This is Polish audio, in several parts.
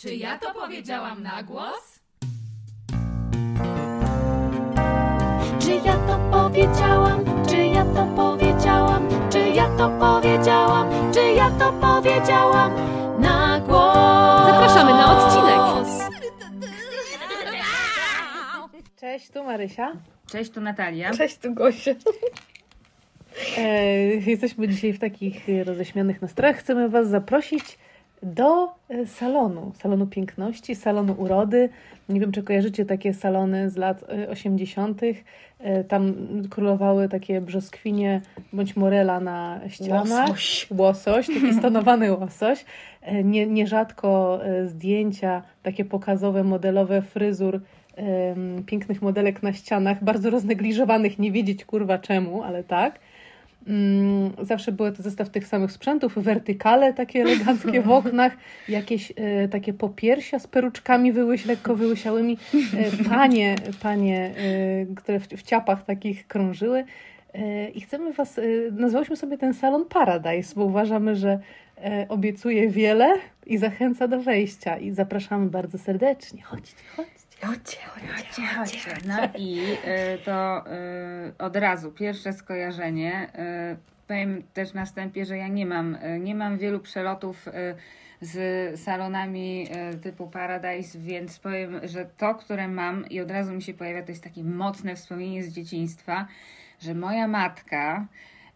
Czy ja to powiedziałam na głos? Czy ja to powiedziałam? Czy ja to powiedziałam? Czy ja to powiedziałam? Czy ja to powiedziałam na głos? Zapraszamy na odcinek. Cześć, tu Marysia. Cześć, tu Natalia. Cześć, tu Gosia. E, jesteśmy dzisiaj w takich e, roześmianych nastrojach. Chcemy Was zaprosić do e, salonu, salonu piękności, salonu urody. Nie wiem, czy kojarzycie takie salony z lat e, 80. E, Tam królowały takie brzoskwinie bądź morela na ścianach. Łosoś. Łosoś, taki stonowany łosoś. E, Nie, nierzadko e, zdjęcia takie pokazowe, modelowe fryzur pięknych modelek na ścianach, bardzo roznegliżowanych, nie wiedzieć kurwa czemu, ale tak. Mm, Zawsze były to zestaw tych samych sprzętów, wertykale takie eleganckie w oknach, jakieś e, takie popiersia z peruczkami wyłyś, lekko wyłysiałymi, e, panie, panie e, które w, w ciapach takich krążyły. E, I chcemy Was, e, nazwałyśmy sobie ten salon Paradise, bo uważamy, że e, obiecuje wiele i zachęca do wejścia. I zapraszamy bardzo serdecznie. Chodźcie, chodźcie. Chodźcie, chodźcie, Chodźcie. No i y, to y, od razu pierwsze skojarzenie. Y, powiem też na wstępie, że ja nie mam, y, nie mam wielu przelotów y, z salonami y, typu Paradise, więc powiem, że to, które mam i od razu mi się pojawia, to jest takie mocne wspomnienie z dzieciństwa, że moja matka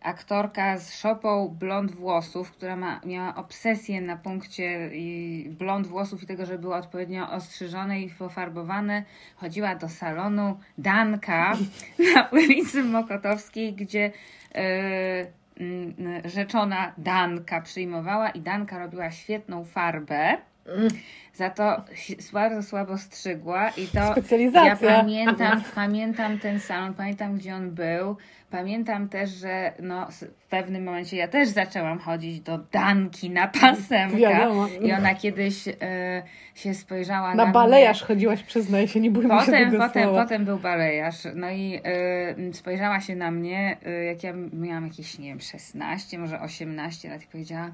aktorka z szopą blond włosów, która ma, miała obsesję na punkcie blond włosów i tego, żeby były odpowiednio ostrzyżone i pofarbowane, chodziła do salonu Danka na ulicy Mokotowskiej, gdzie yy, mm, rzeczona Danka przyjmowała i Danka robiła świetną farbę. Za to bardzo słabo strzygła i to ja pamiętam, pamiętam ten salon, pamiętam gdzie on był. Pamiętam też, że no, w pewnym momencie ja też zaczęłam chodzić do Danki na pasemka. Wiadomo. I ona kiedyś e, się spojrzała Na na balejarz chodziłaś, przyznaj się, nie się Potem, tego potem, słowa. potem był balejarz. No i y, spojrzała się na mnie, y, jak ja miałam jakieś, nie wiem, 16, może 18 lat i powiedziała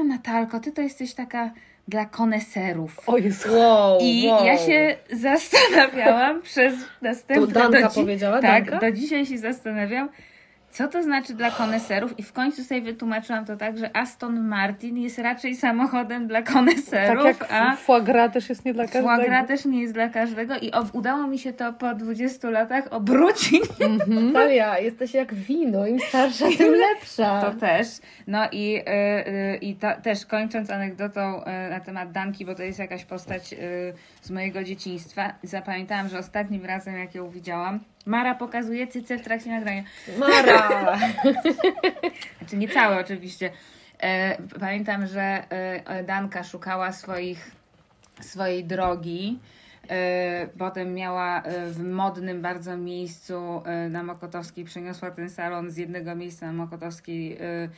a Natalko, ty to jesteś taka dla koneserów. O Jezu. Wow, I wow. ja się zastanawiałam przez To następne... Danka do dzi- powiedziała? Tak, Danka? do dzisiaj się zastanawiam, co to znaczy dla koneserów i w końcu sobie wytłumaczyłam to tak, że Aston Martin jest raczej samochodem dla Tak koneserów, jak a foie gras też jest nie dla każdego. foie gras też nie jest dla każdego i ob- udało mi się to po 20 latach obrócić. Natalia, jesteś jak wino, im starsza, tym lepsza. To też. No i, y, y, i ta, też kończąc anegdotą y, na temat Danki, bo to jest jakaś postać y, z mojego dzieciństwa, zapamiętałam, że ostatnim razem jak ją widziałam, Mara pokazuje cycę w trakcie nagrania. Mara! Znaczy nie całe oczywiście. E, pamiętam, że e, Danka szukała swoich, swojej drogi. E, Potem miała e, w modnym bardzo miejscu e, na Mokotowskiej, przeniosła ten salon z jednego miejsca na Mokotowskiej e,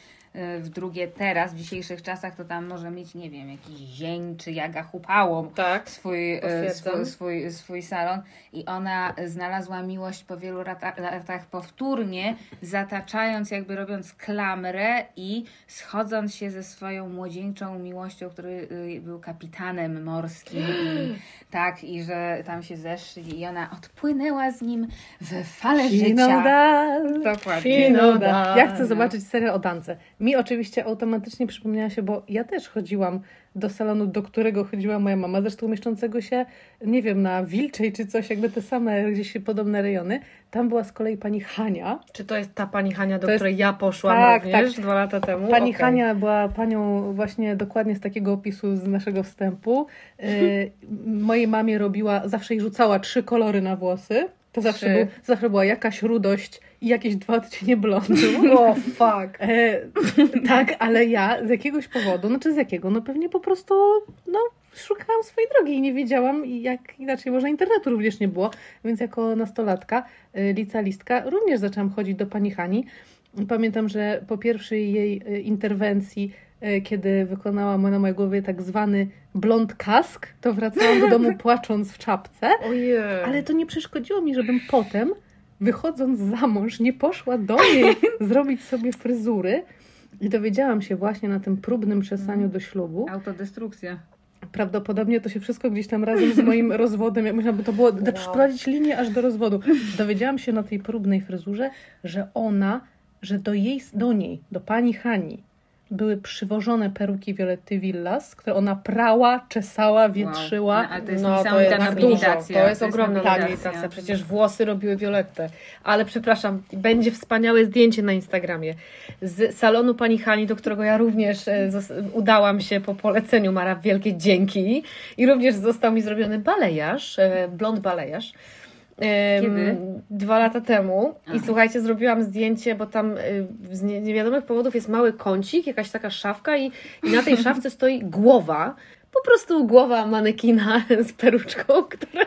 w drugie. Teraz, w dzisiejszych czasach, to tam może mieć, nie wiem, jakiś zień czy jaga chupałą Tak. swój, e, swój, swój, swój salon i ona znalazła miłość po wielu lata, latach powtórnie, zataczając, jakby robiąc klamrę i schodząc się ze swoją młodzieńczą miłością, który y, był kapitanem morskim. I, tak, i że tam się zeszli i ona odpłynęła z nim w fale życia. Finodal. Dokładnie. Finodal. Ja chcę zobaczyć serial o Dance. Mi oczywiście automatycznie przypomniała się, bo ja też chodziłam do salonu, do którego chodziła moja mama, zresztą mieszczącego się, nie wiem, na Wilczej czy coś, jakby te same gdzieś podobne rejony. Tam była z kolei pani Hania. Czy to jest ta pani Hania, do To jest- której ja poszłam Tak, również tak. dwa lata temu? Pani Okej. Hania była panią właśnie dokładnie z takiego opisu z naszego wstępu. Y, mojej mamie robiła, zawsze jej rzucała trzy kolory na włosy. To zawsze, był, zawsze była jakaś rudość i jakieś dwa odcienie blondu. O, fuck. E, tak, ale ja z jakiegoś powodu, znaczy z jakiego, no pewnie po prostu, no szukałam swojej drogi i nie wiedziałam jak inaczej, może internetu również nie było, więc jako nastolatka, y, licealistka, również zaczęłam chodzić do pani Hani. Pamiętam, że po pierwszej jej y, interwencji, y, kiedy wykonała na mojej głowie tak zwany blond kask, to wracałam do domu płacząc w czapce. Ojej. Ale to nie przeszkodziło mi, żebym potem, wychodząc za mąż, nie poszła do niej zrobić sobie fryzury. I dowiedziałam się właśnie na tym próbnym przesaniu do ślubu, Autodestrukcja. Prawdopodobnie to się wszystko gdzieś tam razem z moim rozwodem, jak można by to było, wow. przeprowadzić linię aż do rozwodu. Dowiedziałam się na tej próbnej fryzurze, że ona, że do jej, do niej, do pani Hani, były przywożone peruki Violetty Villas, które ona prała, czesała, wietrzyła. No, ale to jest No to jest dużo, to jest ogromna nobilitacja. Przecież włosy robiły Violettę. Ale przepraszam, będzie wspaniałe zdjęcie na Instagramie z salonu pani Hani, do którego ja również e, udałam się po poleceniu Mara. Wielkie dzięki. I również został mi zrobiony balejarz, e, blond balejarz. Kiedy? Dwa lata temu. I słuchajcie, zrobiłam zdjęcie, bo tam y, z nie- niewiadomych powodów jest mały kącik, jakaś taka szafka i, i na tej szafce stoi głowa. Po prostu głowa manekina z peruczką, która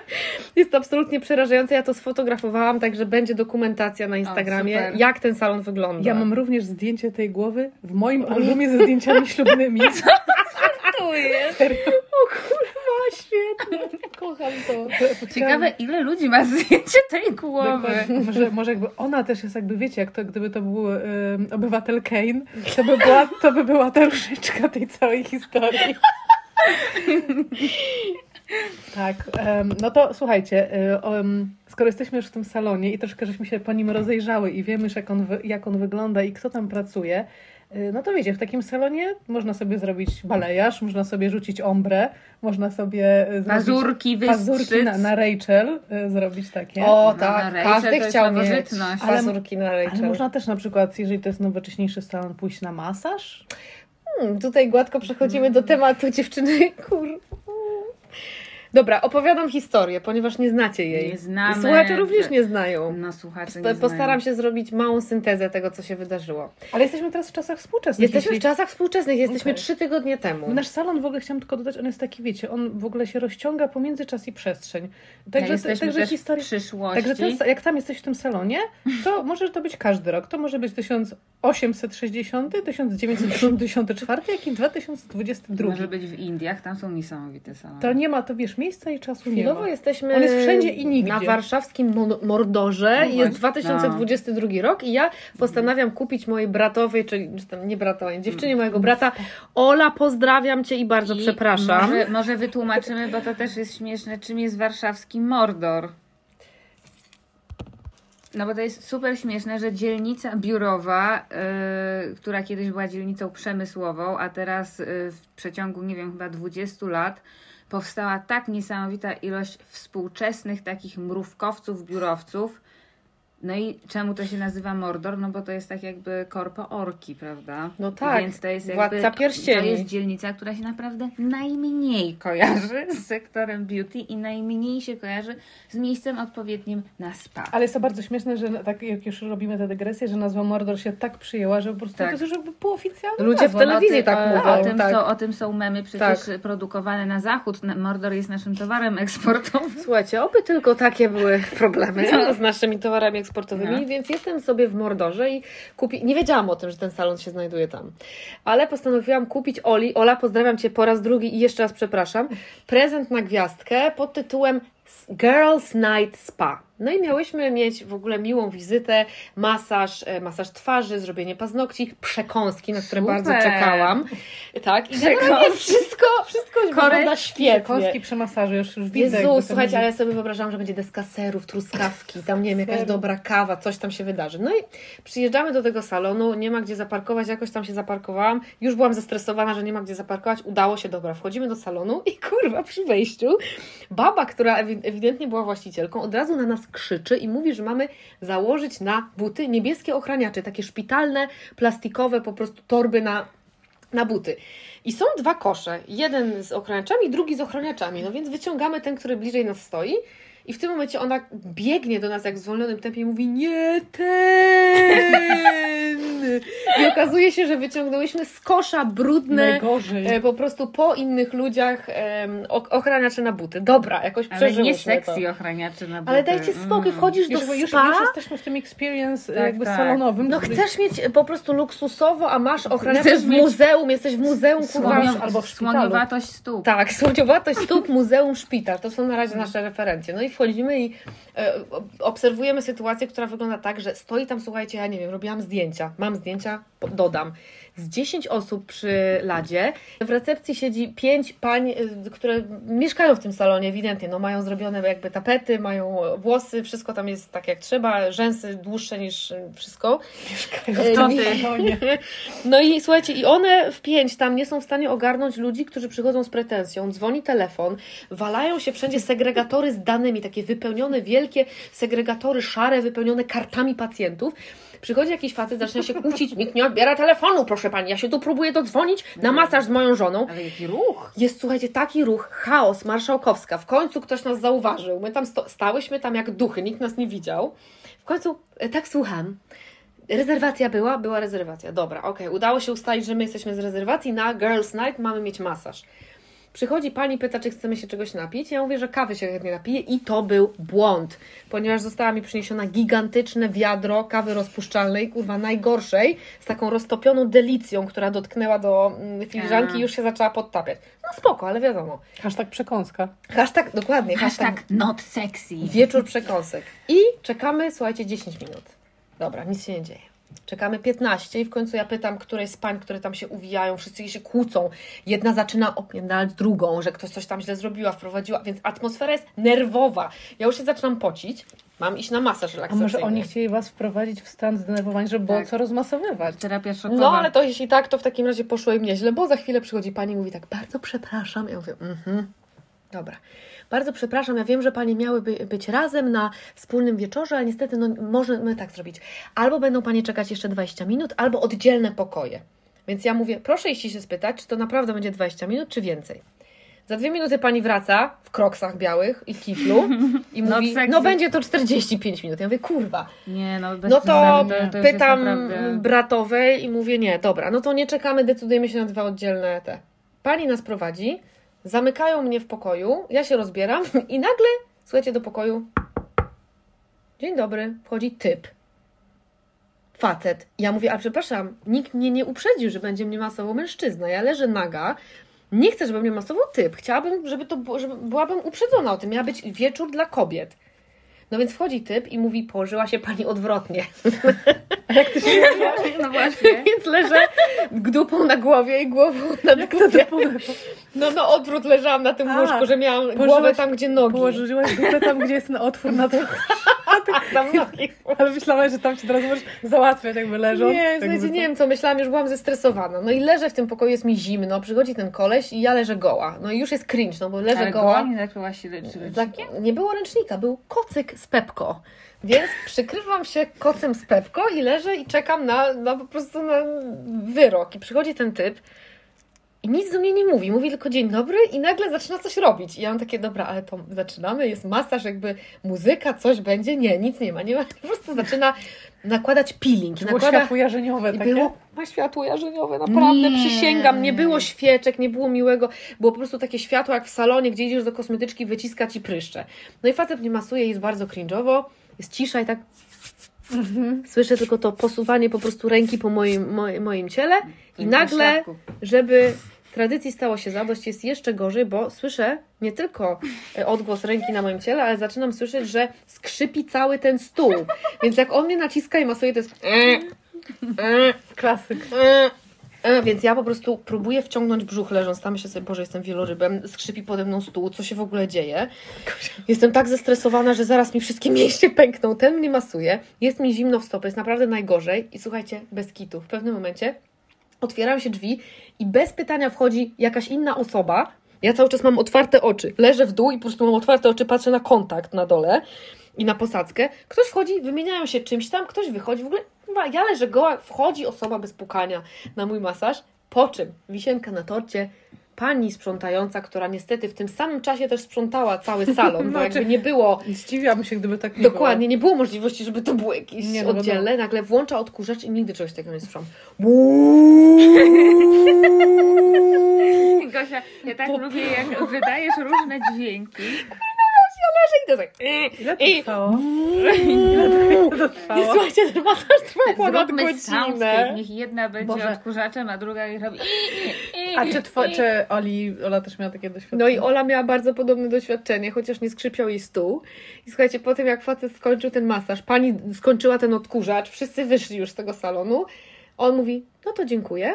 jest absolutnie przerażająca. Ja to sfotografowałam, także będzie dokumentacja na Instagramie, jak ten salon wygląda. Ja mam również zdjęcie tej głowy w moim albumie ze zdjęciami ślubnymi. Tu jest. O kurwa, świetnie. Kocham to. Ciekawe, ile ludzi ma zdjęcie tej głowy. Dokładnie. Może, może jakby ona też jest jakby, wiecie, jak to gdyby to był em, obywatel Kane, to by, była, to by była ta różyczka tej całej historii. Tak, no to słuchajcie, y, skoro jesteśmy już w tym salonie i troszkę żeśmy się po nim rozejrzały i wiemy już jak on, jak on wygląda i kto tam pracuje, y, no to wiecie, w takim salonie można sobie zrobić balejarz, można sobie rzucić ombre, można sobie y, zrobić Pazurki, pazurki na, na Rachel, zrobić takie. O No, tak, na Rachel każdy jest chciał mieć. Ale- pazurki na Rachel. Ale można też na przykład, jeżeli to jest nowocześniejszy salon, pójść na masaż? Hmm, tutaj gładko przechodzimy do tematu dziewczyny. Kur... Dobra, opowiadam historię, ponieważ nie znacie jej. Nie znamy. Słuchacze również nie znają. No słuchacze nie Postaram znają. się zrobić małą syntezę tego, co się wydarzyło. Ale jesteśmy teraz w czasach współczesnych. Jesteśmy w jeśli- czasach współczesnych, jesteśmy trzy tygodnie temu. Nasz salon w ogóle chciałam tylko dodać, on jest taki, wiecie, on w ogóle się rozciąga pomiędzy czas i przestrzeń. Także, jesteśmy także też historia. w przyszłości. Także ten, jak tam jesteś w tym salonie, to może to być każdy rok. To może być 1860, 1984, jak i 2022. Może być w Indiach, tam są niesamowite salony. To nie ma, to wiesz, miejsca i czasu nie Chwilowo ma. jesteśmy On jest wszędzie i nigdzie. na warszawskim Mordorze. No jest właśnie. 2022 rok i ja postanawiam kupić mojej bratowej, czyli czy tam nie bratowej, dziewczynie mojego brata. Ola, pozdrawiam Cię i bardzo I przepraszam. Może, może wytłumaczymy, bo to też jest śmieszne, czym jest warszawski Mordor. No bo to jest super śmieszne, że dzielnica biurowa, yy, która kiedyś była dzielnicą przemysłową, a teraz yy, w przeciągu, nie wiem, chyba 20 lat powstała tak niesamowita ilość współczesnych takich mrówkowców, biurowców. No i czemu to się nazywa Mordor? No bo to jest tak jakby korpo orki, prawda? No tak, Więc to jest jakby, Władca Pierścieni. To jest dzielnica, która się naprawdę najmniej kojarzy z sektorem beauty i najmniej się kojarzy z miejscem odpowiednim na spa. Ale jest to bardzo śmieszne, że tak jak już robimy tę dygresję, że nazwa Mordor się tak przyjęła, że po prostu Tak. to jest już jakby półoficjalna Ludzie w nazwa. telewizji tak mówią, O tym, tak. są, o tym są memy przecież Tak. produkowane na zachód. Mordor jest naszym towarem eksportowym. Słuchajcie, oby tylko takie były problemy z naszymi towarami eksportowymi, No. więc jestem sobie w Mordorze i kupi... nie wiedziałam o tym, że ten salon się znajduje tam, ale postanowiłam kupić Oli, Ola, pozdrawiam Cię po raz drugi i jeszcze raz przepraszam, prezent na gwiazdkę pod tytułem Girls Night Spa. No i miałyśmy mieć w ogóle miłą wizytę, masaż, e, masaż twarzy, zrobienie paznokci, przekąski, na które Super. bardzo czekałam. Tak, i generalnie wszystko, wszystko wygląda świetnie. Kąski przy masażu, już, już widzę. Jezu, słuchajcie, ale ja sobie wyobrażałam, że będzie deska serów, truskawki, tam nie wiem, jakaś dobra kawa, coś tam się wydarzy. No i przyjeżdżamy do tego salonu, nie ma gdzie zaparkować, jakoś tam się zaparkowałam. Już byłam zestresowana, że nie ma gdzie zaparkować. Udało się, dobra, wchodzimy do salonu i kurwa przy wejściu baba, która ewi- ewidentnie była właścicielką, od razu na nas krzyczy i mówi, że mamy założyć na buty niebieskie ochraniacze, takie szpitalne, plastikowe po prostu torby na na buty. I są dwa kosze. Jeden z ochraniaczami, drugi z ochraniaczami. No więc wyciągamy ten, który bliżej nas stoi. I w tym momencie ona biegnie do nas jak w zwolnionym tempie i mówi nie ten! I okazuje się, że wyciągnęłyśmy z kosza brudne, Najgorzej. e, po prostu po innych ludziach ochraniacze na buty. Dobra, jakoś Ale nie przeżyłyśmy sexy to. ochraniaczy na buty. Ale dajcie spokój, Mm. wchodzisz już, do już, spa, już jesteśmy w tym experience Tak, jakby tak. salonowym. no chcesz mieć po prostu luksusowo, a masz ochraniacze w muzeum, jesteś w muzeum, kurwa, albo w szpitalu. Słoniowatość stóp. Tak, słodziowatość stóp, muzeum, szpital. To są na razie nasze referencje. No i wchodzimy i e, obserwujemy sytuację, która wygląda tak, że stoi tam, słuchajcie, ja nie wiem, robiłam zdjęcia, mam zdjęcia, dodam. z 10 osób przy ladzie. W recepcji siedzi 5 pań, y, które mieszkają w tym salonie ewidentnie. No, mają zrobione jakby tapety, mają włosy, wszystko tam jest tak jak trzeba, rzęsy dłuższe niż y, wszystko. Mieszkają w To tym ty. salonie. No i słuchajcie, i one w pięć tam nie są w stanie ogarnąć ludzi, którzy przychodzą z pretensją, dzwoni telefon, walają się wszędzie segregatory z danymi, takie wypełnione, wielkie segregatory szare, wypełnione kartami pacjentów. Przychodzi jakiś facet, zaczyna się kłócić, nikt nie odbiera telefonu, proszę pani, ja się tu próbuję dodzwonić na masaż z moją żoną. Ale jaki ruch? Jest, słuchajcie, taki ruch, chaos, marszałkowska. W końcu ktoś nas zauważył. My tam stałyśmy tam jak duchy, nikt nas nie widział. W końcu, e, tak słucham. Rezerwacja była? Była rezerwacja. Dobra, okej. Udało się ustalić, że my jesteśmy z rezerwacji na Girls Night, mamy mieć masaż. Przychodzi pani, pyta, czy chcemy się czegoś napić. Ja mówię, że kawy się chętnie napiję i to był błąd, ponieważ została mi przyniesiona gigantyczne wiadro kawy rozpuszczalnej, kurwa najgorszej, z taką roztopioną delicją, która dotknęła do mm, filiżanki i już się zaczęła podtapiać. No spoko, ale wiadomo. Hashtag przekąska. Hashtag, dokładnie, hashtag, Hashtag not sexy. wieczór przekąsek. I czekamy, słuchajcie, 10 minut. Dobra, nic się nie dzieje. Czekamy 15 i w końcu ja pytam którejś z pań, które tam się uwijają, wszyscy się kłócą. Jedna zaczyna opiędalać drugą, że ktoś coś tam źle zrobiła, wprowadziła, więc atmosfera jest nerwowa. Ja już się zaczynam pocić, mam iść na masaż A relaksacyjny. może oni chcieli was wprowadzić w stan zdenerwowania, żeby było Tak. co rozmasowywać? Terapia szokowa. No, ale to jeśli tak, to w takim razie poszło im nieźle, bo za chwilę przychodzi pani i mówi tak, bardzo przepraszam. Ja mówię, mhm, dobra. Bardzo przepraszam, ja wiem, że Panie miały by, być razem na wspólnym wieczorze, ale niestety no, możemy tak zrobić. Albo będą Panie czekać jeszcze 20 minut, albo oddzielne pokoje. Więc ja mówię, proszę jeśli się spytać, czy to naprawdę będzie 20 minut, czy więcej. Za dwie minuty Pani wraca w kroksach białych i kiflu i No mówi, sexy. no będzie to 45 minut. Ja mówię, kurwa, Nie, no bez no to to, to pytam naprawdę... bratowej i mówię, nie, dobra, no to nie czekamy, decydujemy się na dwa oddzielne te. Pani nas prowadzi, zamykają mnie w pokoju, ja się rozbieram i nagle, słuchajcie, do pokoju, dzień dobry, wchodzi typ. Facet. Ja mówię, ale przepraszam, nikt mnie nie uprzedził, że będzie mnie masował mężczyzna. Ja leżę naga, nie chcę, żeby mnie masował typ. Chciałabym, żeby to żeby byłabym uprzedzona o tym. Miała być wieczór dla kobiet. No więc wchodzi typ i mówi, położyła się pani odwrotnie. No właśnie. Więc leżę dupą na głowie i głową na dupie. No, no odwrót leżałam na tym A, łóżku, że miałam głowę tam, gdzie nogi. Położyłaś dupę tam, gdzie jest ten otwór na to. Tam nogi. Ale myślałaś, że tam się teraz możesz załatwiać jakby leżąc. Nie, słuchajcie, to- nie wiem co, myślałam, już byłam zestresowana. No i leżę w tym pokoju, jest mi zimno, przychodzi ten koleś i ja leżę goła. No i już jest cringe, no bo leżę Ale goła. goła nie się nie było ręcznika, był kocyk z Pepko. Więc przykrywam się kocem z Pepko i leżę i czekam na, na po prostu na wyrok. I przychodzi ten typ i nic do mnie nie mówi. Mówi tylko dzień dobry i nagle zaczyna coś robić. I ja mam takie, dobra, ale to zaczynamy, jest masaż, jakby muzyka, coś będzie. Nie, nic nie ma. Nie ma. Po prostu zaczyna nakładać peeling. Było Nakłada... światło jarzeniowe I takie. było ma światło jarzeniowe, naprawdę, Nie. przysięgam, nie było świeczek, nie było miłego, było po prostu takie światło jak w salonie, gdzie idziesz do kosmetyczki, wyciska ci pryszcze. No i facet mnie masuje, jest bardzo cringe'owo, jest cisza i tak słyszę tylko to posuwanie po prostu ręki po moim, moim, moim ciele i Na nagle, żeby tradycji stało się zadość, jest jeszcze gorzej, bo słyszę nie tylko e, odgłos ręki na moim ciele, ale zaczynam słyszeć, że skrzypi cały ten stół. Więc jak on mnie naciska i masuje, to jest e, Klasyk. E, Więc ja po prostu próbuję wciągnąć brzuch leżąc tam, myślę sobie, Boże, jestem wielorybem, skrzypi pode mną stół, co się w ogóle dzieje. Jestem tak zestresowana, że zaraz mi wszystkie mięśnie pękną, ten mnie masuje, jest mi zimno w stopy, jest naprawdę najgorzej i słuchajcie, bez kitu, w pewnym momencie otwierają się drzwi i bez pytania wchodzi jakaś inna osoba, ja cały czas mam otwarte oczy, leżę w dół i po prostu mam otwarte oczy, patrzę na kontakt na dole i na posadzkę. Ktoś wchodzi, wymieniają się czymś tam, ktoś wychodzi, w ogóle chyba ja leżę goła, wchodzi osoba bez pukania na mój masaż, po czym wisienka na torcie, pani sprzątająca, która niestety w tym samym czasie też sprzątała cały salon, bo Znaczy- jakby nie było Zdziwiłam się, gdyby tak nie Dokładnie, nie było możliwości, żeby to było jakieś Nie, no oddzielne. Nagle włącza odkurzacz i nigdy czegoś takiego nie słyszałam. Gosia, ja tak lubię, jak wydajesz różne dźwięki. I to tak. było. Ile to I- trwało? Ile to I trwało? słuchajcie, ten masaż trwał ponad godzinę. Niech jedna będzie Boże. odkurzaczem, a druga jej robi... A czy, two, czy Oli, Ola też miała takie doświadczenie? No i Ola miała bardzo podobne doświadczenie, chociaż nie skrzypiał jej stół. I słuchajcie, po tym jak facet skończył ten masaż, pani skończyła ten odkurzacz, wszyscy wyszli już z tego salonu, on mówi, no to dziękuję.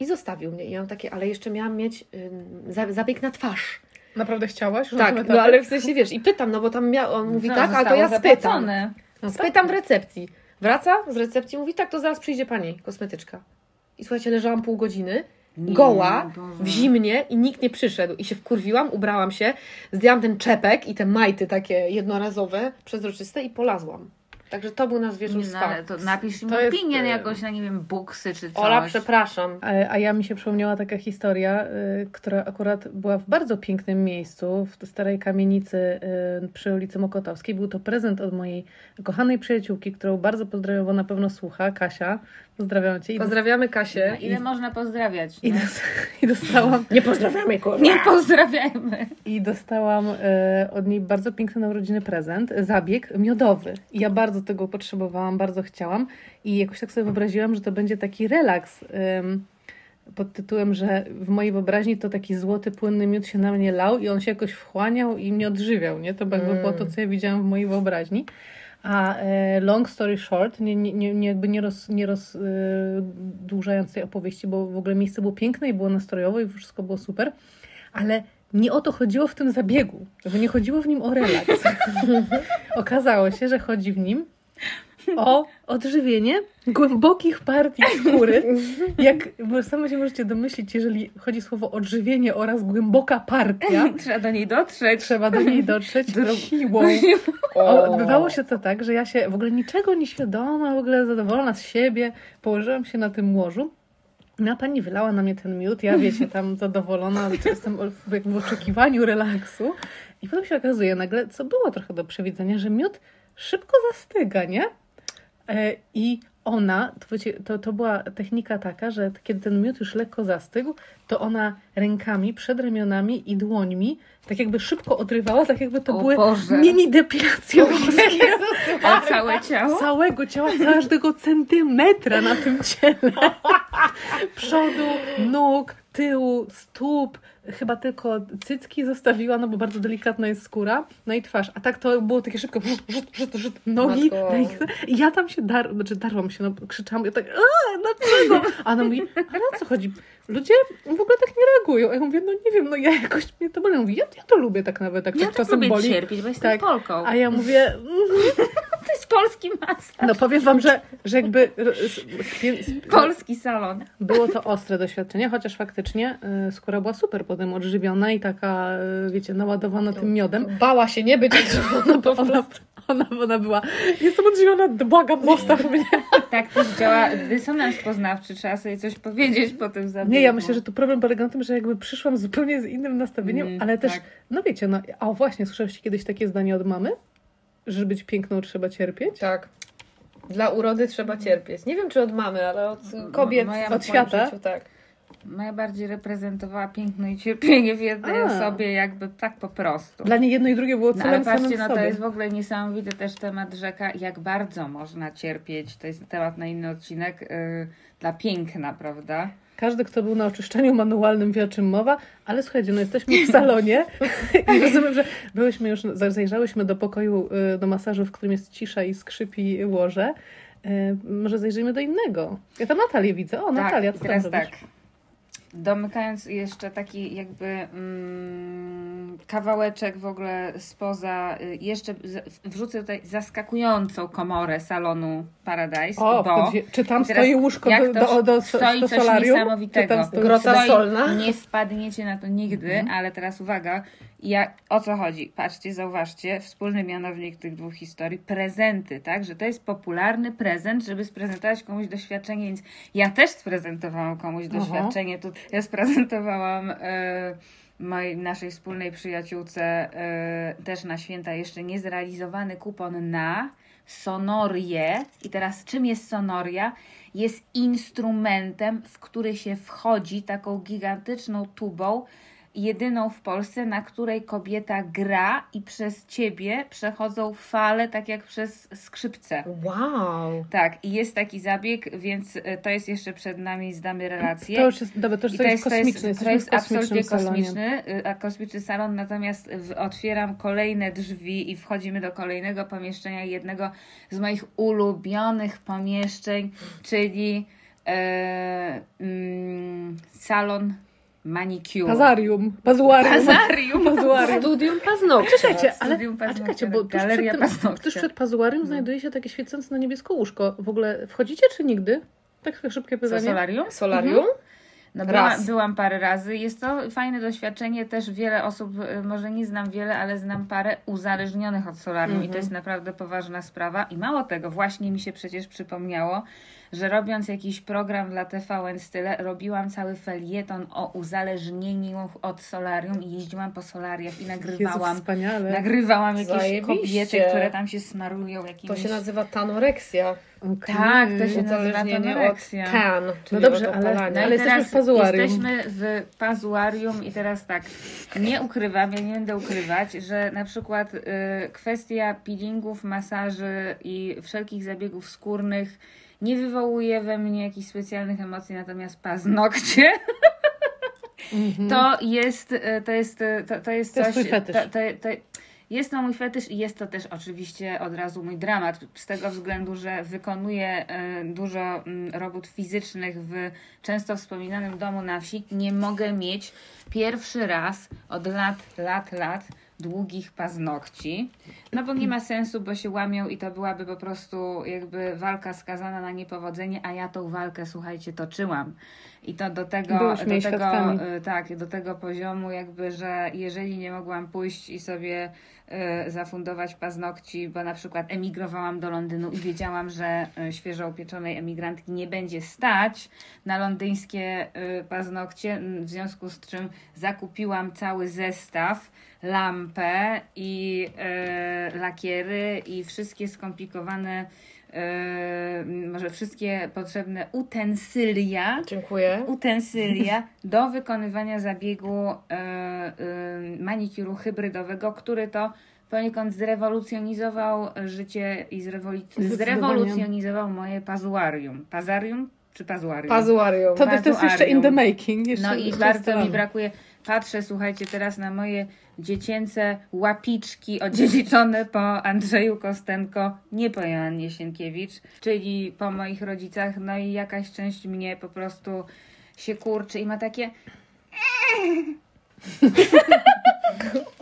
I zostawił mnie. I ja mam takie, ale jeszcze miałam mieć za- zabieg na twarz. Naprawdę chciałaś? Tak, no etapie? ale w sensie wiesz, i pytam, no bo tam miał, on mówi Co, tak, ale to ja spytam. zapłacone. No. Spytam w recepcji. Wraca z recepcji, mówi tak, to zaraz przyjdzie pani kosmetyczka. I słuchajcie, leżałam pół godziny, Nie, goła, Boże. w zimnie i nikt nie przyszedł. I się wkurwiłam, ubrałam się, zdjęłam ten czepek i te majty takie jednorazowe, przezroczyste i polazłam. Także to był nasz wieczór Nie, no, ale to napisz im To jest, opinię e, jakoś na, nie wiem, buksy czy coś. Ola, przepraszam. A, a ja mi się przypomniała taka historia, y, która akurat była w bardzo pięknym miejscu, w starej kamienicy y, przy ulicy Mokotowskiej. Był to prezent od mojej kochanej przyjaciółki, którą bardzo pozdrawiam, bo na pewno słucha, Kasia. Pozdrawiam Cię. I, Pozdrawiamy Kasię. No, ile można pozdrawiać? i, nie? dos- i dostałam, Nie pozdrawiamy, kurwa. Nie pozdrawiajmy. i dostałam y, od niej bardzo piękny na urodziny prezent, zabieg miodowy. I ja bardzo tego potrzebowałam, bardzo chciałam i jakoś tak sobie wyobraziłam, że to będzie taki relaks. ym, pod tytułem, że w mojej wyobraźni to taki złoty, płynny miód się na mnie lał i on się jakoś wchłaniał i mnie odżywiał, nie? To jakby było to, co ja widziałam w mojej wyobraźni. A e, long story short, nie, nie, nie, jakby nie, roz, nie rozdłużając tej opowieści, bo w ogóle miejsce było piękne i było nastrojowe i wszystko było super, ale nie o to chodziło w tym zabiegu. Jakby nie chodziło w nim o relaks. Okazało się, że chodzi w nim o odżywienie głębokich partii skóry. Jak same się możecie domyślić, jeżeli chodzi słowo odżywienie oraz głęboka partia, Trzeba do niej dotrzeć. trzeba do niej dotrzeć Dro- siłą. O, odbywało się to tak, że ja się w ogóle niczego nieświadoma, w ogóle zadowolona z siebie, położyłam się na tym łożu. No, pani wylała na mnie ten miód, ja wiecie, tam zadowolona, jestem w, w oczekiwaniu relaksu. I potem się okazuje nagle, co było trochę do przewidzenia, że miód szybko zastyga, nie? E, I ona, to, to była technika taka, że kiedy ten miód już lekko zastygł, to ona rękami, przed ramionami i dłońmi tak jakby szybko odrywała, tak jakby to O były Boże. mini depilacje włoskie A całe ciało? całego ciała, każdego centymetra na tym ciele. Przodu, nóg, tyłu, stóp, chyba tylko cycki zostawiła, no bo bardzo delikatna jest skóra, no i twarz. A tak to było takie szybko, rzut, rzut, rzut, rzut, nogi, Matko. I ja tam się dar, znaczy darłam się, no krzyczałam, ja tak, a dlaczego? A ona mówi, ale o co chodzi? Ludzie w ogóle tak nie reagują. Ja mówię, no nie wiem, no ja jakoś mnie to boli. Ja, ja to lubię tak nawet, tak, Ja tak tak czasem lubię boli. cierpieć, bo jestem Tak. Polką. A ja mówię, mm, To jest polski masaż. no powiem wam, że, że jakby sp- Polski salon. było to ostre doświadczenie, chociaż faktycznie y, skóra była super potem odżywiona i taka, y, wiecie, naładowana tym miodem. Bała się nie być odżywiona po Ona, prostu. ona, ona była, jestem odżywiona, błagam, zostaw mnie. Tak też działa dysonans poznawczy. Trzeba sobie coś powiedzieć po tym zabiegu. Nie, ja myślę, że tu problem polega na tym, że jakby przyszłam zupełnie z innym nastawieniem, Mm, ale też, tak. no wiecie, no, a właśnie, słyszałyście kiedyś takie zdanie od mamy? Że żeby być piękną trzeba cierpieć? Tak. Dla urody trzeba cierpieć. Nie wiem, czy od mamy, ale od kobiet moja- od świata? Życiu, tak. Moja bardziej reprezentowała piękno i cierpienie w jednej A. osobie, jakby tak po prostu. Dla niej jedno i drugie było No, celem ale patrzcie, samym no to jest w ogóle niesamowity też temat rzeka, jak bardzo można cierpieć. To jest temat na inny odcinek. Yy, dla piękna, prawda? Każdy, kto był na oczyszczeniu manualnym wie o czym mowa, ale słuchajcie, no jesteśmy w salonie i rozumiem, że byłyśmy już, zajrzałyśmy do pokoju, y, do masażu, w którym jest cisza i skrzypi łoże. Y, Może zajrzyjmy do innego. Ja tam Natalię widzę. O, Natalia, tak, co i tam teraz robisz? tak. Domykając jeszcze taki jakby mm, kawałeczek w ogóle spoza, y, jeszcze wrzucę tutaj zaskakującą komorę salonu Paradise, O, bo czy tam stoi łóżko jak do, do, do, stoi do coś solarium? niesamowitego. Czy tam stoi Grota Stoi- solna. Nie spadniecie na to nigdy, ale teraz uwaga. Ja, o co chodzi? Patrzcie, zauważcie, wspólny mianownik tych dwóch historii, prezenty, tak? Że to jest popularny prezent, żeby sprezentować komuś doświadczenie, więc ja też sprezentowałam komuś Aha. doświadczenie. Tu ja sprezentowałam e, mojej, naszej wspólnej przyjaciółce e, też na święta jeszcze niezrealizowany kupon na sonorię. I teraz czym jest sonoria? Jest instrumentem, w który się wchodzi taką gigantyczną tubą, jedyną w Polsce, na której kobieta gra i przez ciebie przechodzą fale, tak jak przez skrzypce. Wow. Tak, i jest taki zabieg, więc e, to jest jeszcze przed nami, zdamy relację. To już jest, dobra, to już to jest kosmiczny, to jest w kosmicznym absolutnie kosmiczny, y, a kosmiczny salon, natomiast otwieram kolejne drzwi i wchodzimy do kolejnego pomieszczenia, jednego z moich ulubionych pomieszczeń, czyli e, mm, salon manicure. Pazarium, pazuarium. Pazarium. Pazuarium. Studium paznokcia. Czekajcie, ale Studium a czekajcie, bo tuż galeria przed, tym, tuż przed pazuarium No. znajduje się takie świecące na niebiesko łóżko. W ogóle wchodzicie czy nigdy? Tak szybkie Co, pytanie. solarium? Solarium? No byłam, Raz. byłam parę razy. Jest to fajne doświadczenie. Też wiele osób, y, może nie znam wiele, ale znam parę uzależnionych od solarium i to Mhm. jest naprawdę poważna sprawa. I mało tego, właśnie mi się przecież przypomniało, że robiąc jakiś program dla TVN Style, robiłam cały felieton o uzależnieniu od solarium i jeździłam po solariach i nagrywałam. Nagrywałam jakieś Zajebiście. kobiety, które tam się smarują To jakimiś... się nazywa tanoreksja. Okej. Tak, to się nazywa Uzależnienie od tan, czyli dobrze, ale-. No Ale jesteśmy teraz w pazuarium. Jesteśmy w pazuarium i teraz tak, nie ukrywam, ja nie będę ukrywać, że na przykład y, kwestia peelingów, masaży i wszelkich zabiegów skórnych nie wywołuje we mnie jakichś specjalnych emocji, natomiast paznokcie Mhm. to jest, to jest, to, to jest To coś... jest. To, to, to, jest to mój fetysz i jest to też oczywiście od razu mój dramat, z tego względu, że wykonuję e, dużo mm, robót fizycznych w często wspominanym domu na wsi. Nie mogę mieć pierwszy raz od lat, lat, lat długich paznokci. No bo nie ma sensu, bo się łamią i to byłaby po prostu jakby walka skazana na niepowodzenie, a ja tą walkę, słuchajcie, toczyłam. I to do tego, Byłyśmy do tego świadkami. y, tak, do tego poziomu jakby, że jeżeli nie mogłam pójść i sobie zafundować paznokci, bo na przykład emigrowałam do Londynu i wiedziałam, że y, świeżo upieczonej emigrantki nie będzie stać na londyńskie y, paznokcie, w związku z czym zakupiłam cały zestaw, lampę i lakiery i wszystkie skomplikowane y, może wszystkie potrzebne utensylia Dziękuję. utensylia do wykonywania zabiegu e, e, manikuru hybrydowego, który to poniekąd zrewolucjonizował życie i zrewolucjonizował moje pazuarium. Pazarium czy pazuarium? Pazuarium. To, to jest jeszcze in the making. Jeszcze, No i jeszcze bardzo mi brakuje. Patrzę, słuchajcie, teraz na moje dziecięce łapiczki odziedziczone po Andrzeju Kostenko, nie po Joannie Sienkiewicz, czyli po moich rodzicach. No i jakaś część mnie po prostu się kurczy i ma takie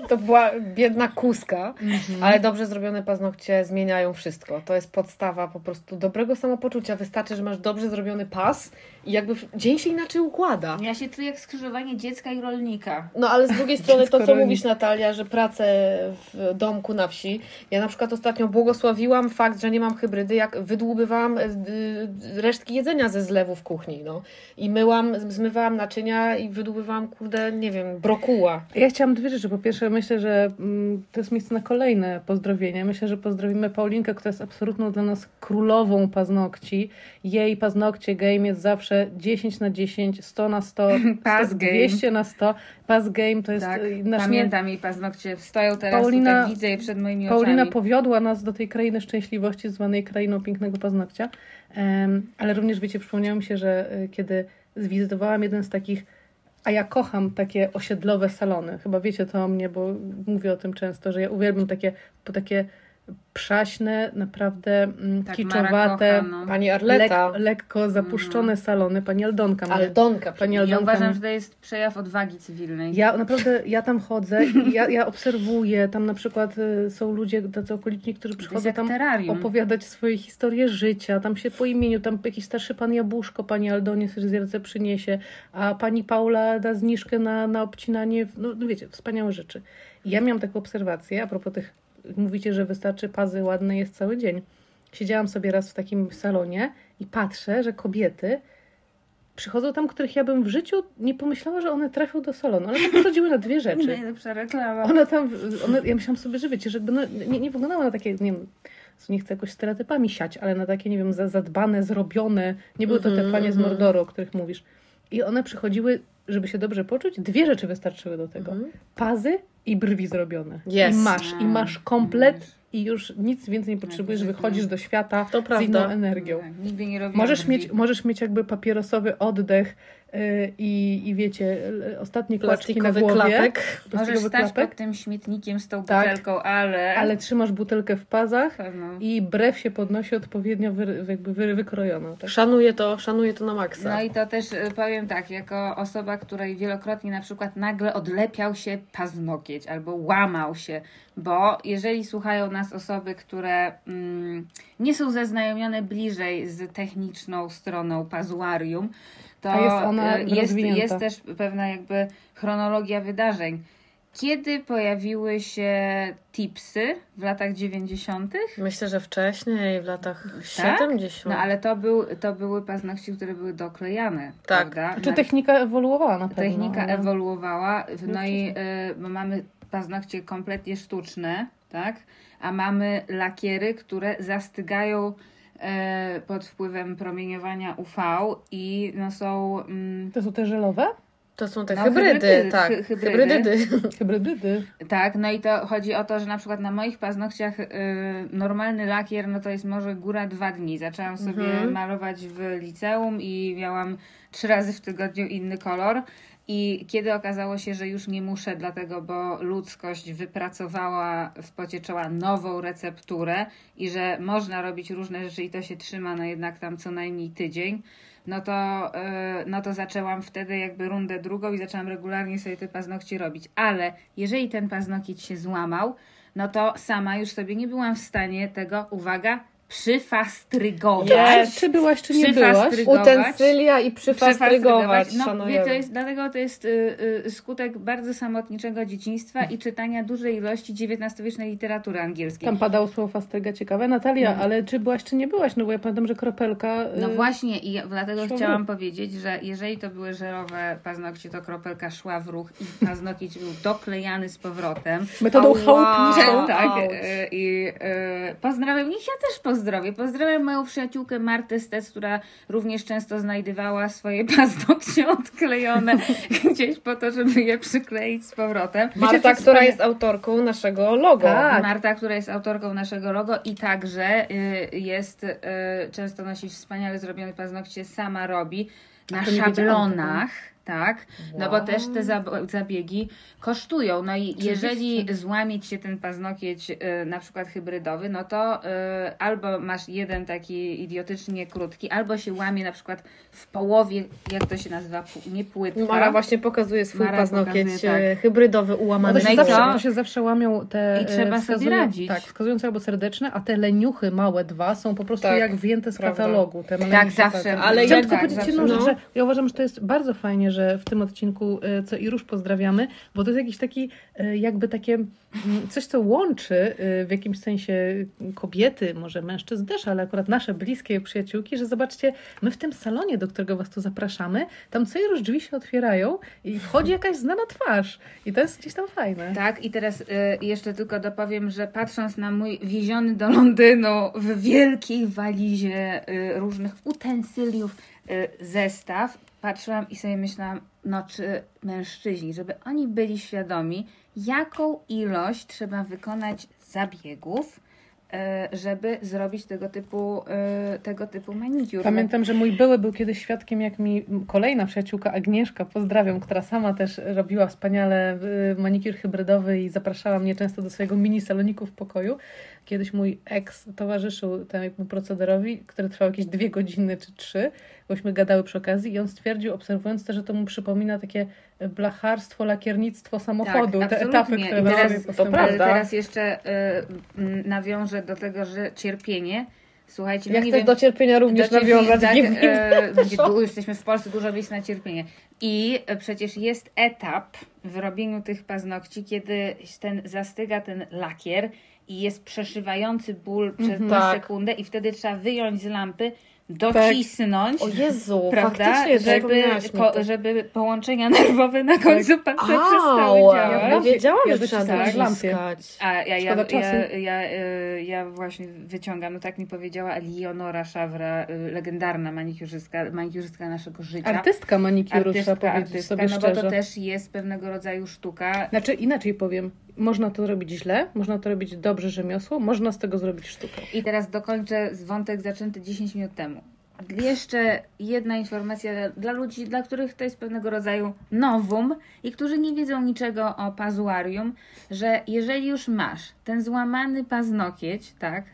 To była biedna kuska, ale dobrze zrobione paznokcie zmieniają wszystko. To jest podstawa po prostu dobrego samopoczucia. Wystarczy, że masz dobrze zrobiony pas i jakby dzień się inaczej układa. ja się czuję jak skrzyżowanie dziecka i rolnika. No ale z drugiej strony to, co mówisz Natalia, że pracę w domku na wsi. Ja na przykład ostatnio błogosławiłam fakt, że nie mam hybrydy, jak wydłubywałam e, y, resztki jedzenia ze zlewu w kuchni. No. I myłam, zmywałam naczynia i wydłubywałam, kurde, nie wiem, brokuła. Ja chciałam dwie rzeczy. Po pierwsze, myślę, że mm, to jest miejsce na kolejne pozdrowienia. Myślę, że pozdrowimy Paulinkę, która jest absolutną dla nas królową paznokci. Jej paznokcie game jest zawsze 10 na 10, 100 na 100, Pas 100, game. 200 na 100. Pas game to jest Tak, y, nasz pamiętam jej paznokcie, stoją teraz Paulina- tutaj, widzę je przed moimi Paulina oczami. powiodła nas do tej krainy szczęśliwości, zwanej krainą pięknego paznokcia. Em, ale również, wiecie, przypomniało mi się, że y, kiedy zwizytowałam jeden z takich, a ja kocham takie osiedlowe salony. Chyba wiecie to o mnie, bo mówię o tym często, że ja uwielbiam takie, po takie przaśne, naprawdę mm, Tak, kiczowate, Mara kocha, no. Pani lek, lekko zapuszczone salony. Pani Aldonka. Aldonka. Pani Ja Aldonka uważam, mnie- że to jest przejaw odwagi cywilnej. ja naprawdę, ja tam chodzę i ja, ja obserwuję, tam na przykład y, są ludzie, tacy okoliczni, którzy przychodzą tam terrarium. opowiadać swoje historie życia, tam się po imieniu, tam jakiś starszy pan Jabłuszko, pani Aldonie zjadce przyniesie, a pani Paula da zniżkę na, na obcinanie, no, no wiecie, wspaniałe rzeczy. I ja miałam taką obserwację, a propos tych, mówicie, że wystarczy pazy ładne jest cały dzień. Siedziałam sobie raz w takim salonie i patrzę, że kobiety przychodzą tam, których ja bym w życiu nie pomyślała, że one trafią do salonu, ale przychodziły na dwie rzeczy. Najlepsza reklama. Ona tam, ona, ja myślałam sobie, że wiecie, że no, nie, nie wyglądała na takie, nie wiem, nie chcę jakoś stereotypami siać, ale na takie, nie wiem, za- zadbane, zrobione. Nie były to te Mhm, panie z mhm. Mordoru, o których mówisz. I one przychodziły, żeby się dobrze poczuć, dwie rzeczy wystarczyły do tego. Mhm. Pazy i brwi zrobione. Jest. I masz, i masz komplet i już nic więcej nie potrzebujesz, Tak, wychodzisz do świata To z prawda. inną energią. Tak, nigdy nie robiłam Możesz brwi. mieć, możesz mieć jakby papierosowy oddech i, i wiecie, ostatnie kłaczki na głowie. klapek. Możesz stać klapek, pod tym śmietnikiem z tą Tak. butelką, ale... ale trzymasz butelkę w pazach Pewno. i brew się podnosi odpowiednio wy, jakby wy, wykrojoną. Tak? Szanuję to, szanuję to na maksa. No i to też y, powiem tak, jako osoba, której wielokrotnie na przykład nagle odlepiał się paznokieć albo łamał się, bo jeżeli słuchają nas osoby, które mm, nie są zaznajomione bliżej z techniczną stroną pazuarium, to A jest ona y, jest, jest też pewna jakby chronologia wydarzeń. Kiedy pojawiły się tipsy w latach 90.? Myślę, że wcześniej, w latach Tak? 70. No ale to, był, to były paznokcie, które były doklejane, Tak. prawda? Czy Na- technika ewoluowała na pewno? Technika ale- ewoluowała, no i y, bo mamy paznokcie kompletnie sztuczne, tak? A mamy lakiery, które zastygają y, pod wpływem promieniowania UV i no są mm, To są te żelowe? To są te No, hybrydy, hybrydy, tak. hy- hybrydy. Hybrydy. Hybrydy. tak, no i to chodzi o to, że na przykład na moich paznokciach y, normalny lakier, no to jest może góra dwa dni. Zaczęłam sobie Mhm. malować w liceum i miałam trzy razy w tygodniu inny kolor. I kiedy okazało się, że już nie muszę, dlatego, bo ludzkość wypracowała w pocie czoła nową recepturę i że można robić różne rzeczy i to się trzyma no jednak tam co najmniej tydzień, no to, yy, no to zaczęłam wtedy jakby rundę drugą i zaczęłam regularnie sobie te paznokcie robić. Ale jeżeli ten paznokieć się złamał, no to sama już sobie nie byłam w stanie tego, uwaga, przyfastrygować. Jest. Czy byłaś, czy nie byłaś? Utensylia i przyfastrygować. No, szanujemy. wie, to jest, dlatego to jest y, y, skutek bardzo samotniczego dzieciństwa i czytania dużej ilości XIX-wiecznej literatury angielskiej. Tam padało słowo fastryga ciekawe. Natalia, ale czy byłaś, czy nie byłaś? No bo ja pamiętam, że kropelka... y, No właśnie i ja- dlatego chciałam ruch. powiedzieć, że jeżeli to były żerowe paznokcie, to kropelka szła w ruch i paznokieć był doklejany z powrotem. Metodą Ała. chałupniczą. tak, y, i y, pozdrawiam ich, ja też pozdrowię. Pozdrawiam moją przyjaciółkę Martę Stec, która również często znajdowała swoje paznokcie odklejone gdzieś po to, żeby je przykleić z powrotem. Marta, która wspania- jest autorką naszego logo. Tak. Marta, która jest autorką naszego logo i także y, jest, y, często nosi wspaniale zrobione paznokcie, sama robi na szablonach. Tak, no bo Wow. też te zab- zabiegi kosztują. No i jeżeli złamie ci się ten paznokieć y, na przykład hybrydowy, no to y, albo masz jeden taki idiotycznie krótki, albo się łamie na przykład w połowie, jak to się nazywa, nie płytka. Mara właśnie pokazuje swój Mara paznokieć pokazuje, tak. e, hybrydowy, No ułamany. No się i zawsze, to się zawsze łamią te I trzeba sobie radzić. Tak, wskazujące albo serdeczne, a te leniuchy małe dwa są po prostu Tak, jak wyjęte z prawda. katalogu. Te Tak, zawsze. takie. Ale tylko tak, powiedzieć zawsze. jedną rzecz, No. że ja uważam, że to jest bardzo fajnie, że w tym odcinku, e, co i róż pozdrawiamy, bo to jest jakiś taki, e, jakby takie mm, coś, co łączy e, w jakimś sensie kobiety, może mężczyzn też, ale akurat nasze bliskie przyjaciółki, że zobaczcie, my w tym salonie, do którego was tu zapraszamy, tam co i róż drzwi się otwierają i wchodzi jakaś znana twarz i to jest gdzieś tam fajne. Tak, i teraz jeszcze tylko dopowiem, że patrząc na mój wieziony do Londynu w wielkiej walizie różnych utensyliów zestaw, patrzyłam i sobie myślałam, no czy mężczyźni, żeby oni byli świadomi, jaką ilość trzeba wykonać zabiegów, żeby zrobić tego typu, y, tego typu manikur. Pamiętam, że mój były był kiedyś świadkiem, jak mi kolejna przyjaciółka Agnieszka, pozdrawiam, która sama też robiła wspaniale y, manikur hybrydowy i zapraszała mnie często do swojego mini saloniku w pokoju. Kiedyś mój ex towarzyszył temu procederowi, który trwał jakieś dwie godziny czy trzy, bośmy gadały przy okazji i on stwierdził, obserwując to, że to mu przypomina takie blacharstwo, lakiernictwo samochodu, Tak, te etapy, które I teraz- to prawda. teraz jeszcze y, mm, nawiążę do tego, że cierpienie. Słuchajcie, Ja no nie chcę wiem, do cierpienia również do cierpienia, nawiązać. tak, nie e, tu jesteśmy w Polsce, dużo miejsc na cierpienie. I e, przecież jest etap w robieniu tych paznokci, kiedy ten zastyga ten lakier i jest przeszywający ból przez Mhm. tę Tak. sekundę i wtedy trzeba wyjąć z lampy docisnąć. O Jezu, Prawda? faktycznie, Żeby, to. żeby połączenia nerwowe na końcu palca przestały działać. ja wiedziałam, Ja że trzeba lampie. dociskać. A ja, ja, ja, y, ja właśnie wyciągam, no tak mi powiedziała Leonora Szawra, y, legendarna manikiurzystka, manikiurzystka naszego życia. Artystka manikuru, trzeba Artystka, artystka, sobie no bo to też jest pewnego rodzaju sztuka. Znaczy inaczej powiem, można to robić źle, można to robić dobrze rzemiosło, można z tego zrobić sztukę. I teraz dokończę z wątek zaczęty 10 minut temu. Jeszcze jedna informacja dla ludzi, dla których to jest pewnego rodzaju nowum i którzy nie wiedzą niczego o pazuarium, że jeżeli już masz ten złamany paznokieć, tak,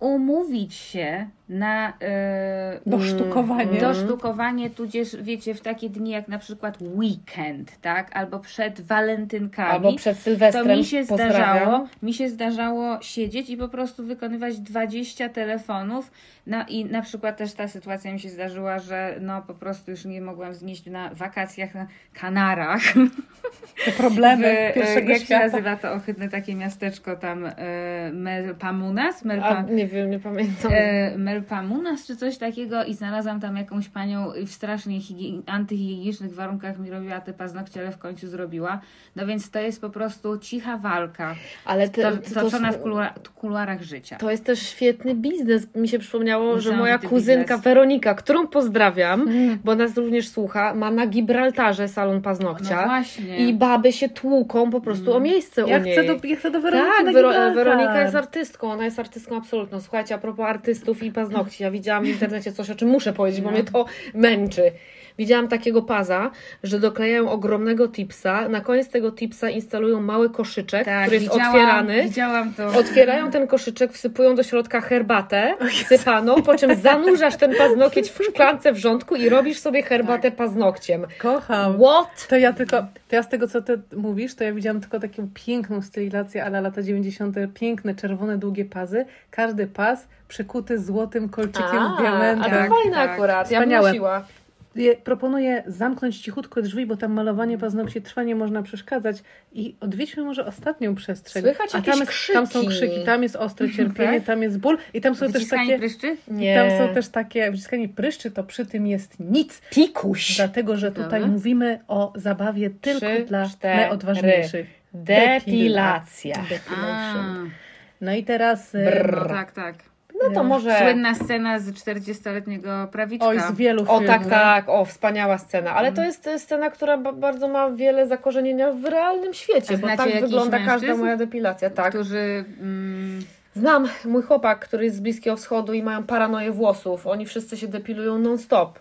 umówić się na e, Dosztukowanie. dosztukowanie, tudzież wiecie, w takie dni jak na przykład weekend, tak, albo przed walentynkami. Albo przed Sylwestrem. To mi się pozdrawiam. zdarzało, mi się zdarzało siedzieć i po prostu wykonywać 20 telefonów. No i na przykład też ta sytuacja mi się zdarzyła, że no po prostu już nie mogłam znieść na wakacjach na Kanarach. Te problemy W, pierwszego jak się świata. nazywa to ohydne takie miasteczko tam e, Melpamunas? Melpa, A, nie wiem, nie pamiętam. e, Melpamunas czy coś takiego i znalazłam tam jakąś panią w strasznie higie- antyhigienicznych warunkach mi robiła te paznokcie, ale w końcu zrobiła. No więc to jest po prostu cicha walka. Ale ty, To, ty, to, toczona w kulua- kuluarach życia. to jest też świetny biznes. Mi się przypomniało, że moja kuzynka biznes. Weronika, którą pozdrawiam, Mm. bo nas również słucha, ma na Gibraltarze salon No paznokcia. właśnie. I baby się tłuką po prostu o miejsce Ja u niej. chcę, do, ja chcę do Weroniki tak, na Wero-. Weronika jest artystką, ona jest artystką absolutną. Słuchajcie, a propos artystów i paznokci, ja widziałam w internecie coś, o czym muszę powiedzieć, bo mnie to męczy. Widziałam takiego paza, że doklejają ogromnego tipsa, na koniec tego tipsa instalują mały koszyczek, tak, który jest otwierany. Widziałam to. Otwierają ten koszyczek, wsypują do środka herbatę sypaną, po czym zanurzasz ten paznokieć w szklance wrzątku i robisz sobie herbatę paznokciem. Kocham. What? To ja tylko, to ja z tego co ty mówisz, to ja widziałam tylko taką piękną stylizację, ale lata 90. piękne, czerwone, długie pazy. Każdy pas przykuty złotym kolczykiem A, z diamentem. A to Tak, fajne tak. akurat, ja bym Wspaniałe. nosiła. Proponuję zamknąć cichutko drzwi, bo tam malowanie paznokci trwa, nie można przeszkadzać. I odwiedźmy może ostatnią przestrzeń. Słychać A tam, jest, tam są krzyki. krzyki, tam jest ostre cierpienie, Tak? tam jest ból i tam są też takie... pryszczy? Nie. Tam są też takie, wyciskanie pryszczy to przy tym jest nic. Pikuś. Dlatego, że tutaj Dobra. mówimy o zabawie tylko Trzy, dla cztery. najodważniejszych. Depilacja. Depilation. No i teraz... e, Brrr. No tak, tak. No to może... Słynna scena z 40-letniego prawiczka. Oj, z wielu O filmów. tak, tak, o wspaniała scena, ale Mm. to jest e, scena, która ba- bardzo ma wiele zakorzenienia w realnym świecie, A bo tak wygląda każda moja depilacja, tak. Którzy... Mm, Znam mój chłopak, który jest z Bliskiego Wschodu i mają paranoję włosów, oni wszyscy się depilują non-stop.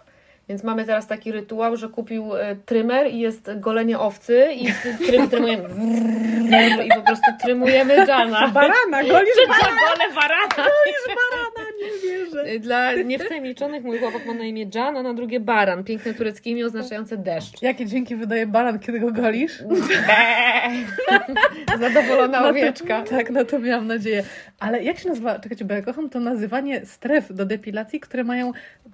Więc mamy teraz taki rytuał, że kupił e, trymer i jest golenie owcy i trym, trymujemy i po prostu trymujemy Jana. Barana, golisz Gole barana. barana, nie wierzę. Dla niewtajemniczonych mój chłopak ma na imię Jan, a na drugie baran, piękne tureckie imię oznaczające deszcz. Jakie dźwięki wydaje baran, kiedy go golisz? Zadowolona No to- owieczka. Tak, no to miałam nadzieję. Ale jak się nazywa, czekajcie, bo ja kocham to nazywanie stref do depilacji, które mają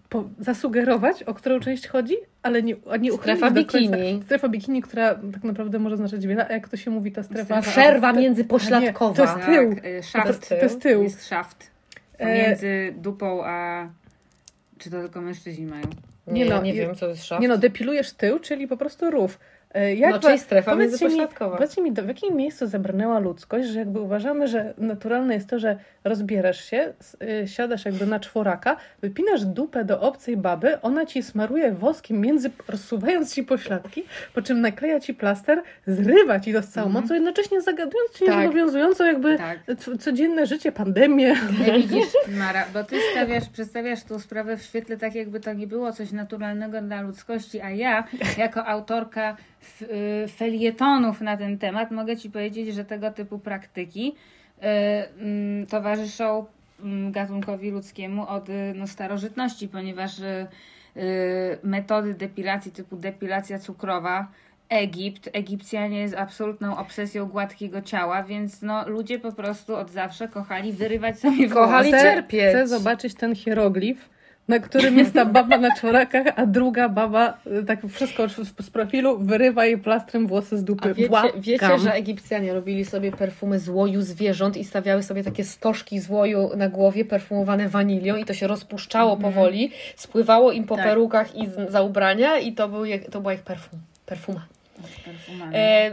po, zasugerować, o którą część chodzi, ale nie, nie Strefa bikini. Strefa bikini, która tak naprawdę może znaczyć wiele, a jak to się mówi, ta strefa... Przerwa to- międzypośladkowa. Nie, to jest tył. Tak, y, To szaft. jest To jest tył. Jest szaft. E, Pomiędzy dupą a... Czy to tylko mężczyźni mają? Nie, Nie no, nie wiem, co jest szaft. Nie no, depilujesz tył, czyli po prostu rów. E, Jak No, czyli strefa międzypośladkowa. powiedzcie mi, w jakim miejscu zabrnęła ludzkość, że jakby uważamy, że naturalne jest to, że rozbierasz się, y, siadasz jakby na czworaka, wypinasz dupę do obcej baby, ona ci smaruje woskiem między, rozsuwając ci pośladki, po czym nakleja ci plaster, zrywa ci to z całą Mhm. mocą, jednocześnie zagadując ci Tak. niezobowiązująco jakby Tak. c- codzienne życie, pandemię. Nie widzisz, Mara, bo ty stawiasz, przedstawiasz tą sprawę w świetle tak, jakby to nie było coś naturalnego dla ludzkości, a ja, jako autorka felietonów na ten temat, mogę ci powiedzieć, że tego typu praktyki y, mm, towarzyszą mm, gatunkowi ludzkiemu od y, no, starożytności, ponieważ y, y, metody depilacji typu depilacja cukrowa Egipt, Egipcjanie z absolutną obsesją gładkiego ciała, więc no, ludzie po prostu od zawsze kochali wyrywać sobie Kochali włosy. cierpieć. Chcę zobaczyć ten hieroglif, na którym jest ta baba na czworakach, a druga baba, y, tak wszystko z z profilu, wyrywa jej plastrem włosy z dupy. A wiecie, wiecie, że Egipcjanie robili sobie perfumy z łoju zwierząt i stawiały sobie takie stożki z łoju na głowie perfumowane wanilią i to się rozpuszczało powoli, spływało im po Tak. perukach i za ubrania i to, był, to była ich perfum. Perfuma. E,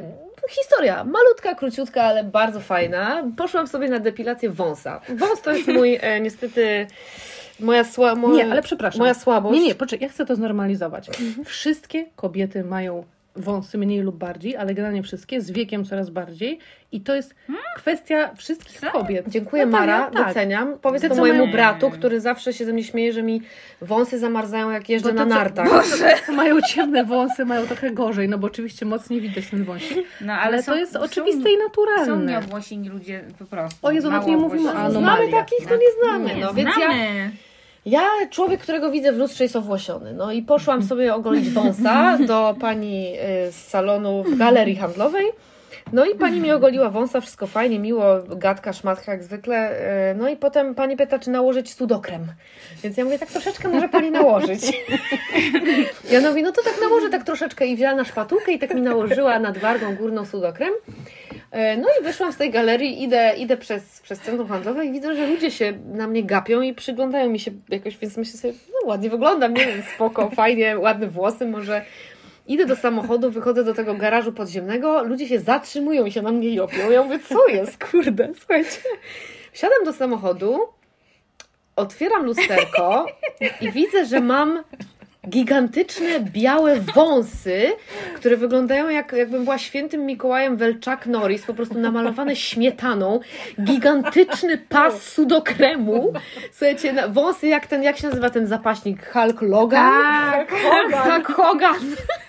historia malutka, króciutka, ale bardzo fajna. Poszłam sobie na depilację wąsa. Wąs to jest mój e, niestety moja, sła, moja, Nie, ale przepraszam. moja słabość. Nie, nie, poczekaj, ja chcę to znormalizować. Wszystkie kobiety mają wąsy mniej lub bardziej, ale generalnie wszystkie, z wiekiem coraz bardziej i to jest kwestia wszystkich Co? kobiet. Dziękuję Natalia, Mara, tak. doceniam. Powiedz to co mojemu mają- bratu, który zawsze się ze mnie śmieje, że mi wąsy zamarzają jak jeżdżę to na co- nartach. Co mają ciemne wąsy, mają trochę gorzej, no bo oczywiście mocniej widać ten wąsik, No, ale, są- to jest są- oczywiste i Są naturalne. nieobłosieni ludzie po prostu. O Jezu, no to nie mówimy o. Znamy takich, to nie znamy. Nie, No, więc znamy. ja, człowiek, którego widzę w lustrze jest owłosiony. No i poszłam sobie ogolić wąsa do pani y, z salonu w galerii handlowej. No i pani mi ogoliła wąsa, wszystko fajnie, miło, gadka, szmatka jak zwykle. y, No i potem pani pyta, czy nałożyć sudokrem. Więc ja mówię, tak troszeczkę może pani nałożyć. Ja ona mówi, no to tak nałożę tak troszeczkę i wzięła na szpatułkę i tak mi nałożyła nad wargą górną sudokrem. E, No i wyszłam z tej galerii, idę, idę przez, przez centrum handlowe i widzę, że ludzie się na mnie gapią i przyglądają mi się jakoś, więc myślę sobie, no ładnie wyglądam, nie wiem, spoko, fajnie, ładne włosy, może... Idę do samochodu, wychodzę do tego garażu podziemnego, ludzie się zatrzymują i się na mnie jopią. Ja mówię, co jest, kurde, słuchajcie. Wsiadam do samochodu, otwieram lusterko i widzę, że mam gigantyczne białe wąsy, które wyglądają jak, jakbym była świętym Mikołajem Welczak Norris, po prostu namalowane śmietaną, gigantyczny pas sudokremu. Słuchajcie, na, wąsy jak ten, jak się nazywa ten zapaśnik? Hulk Logan? Tak, Tak, Hogan.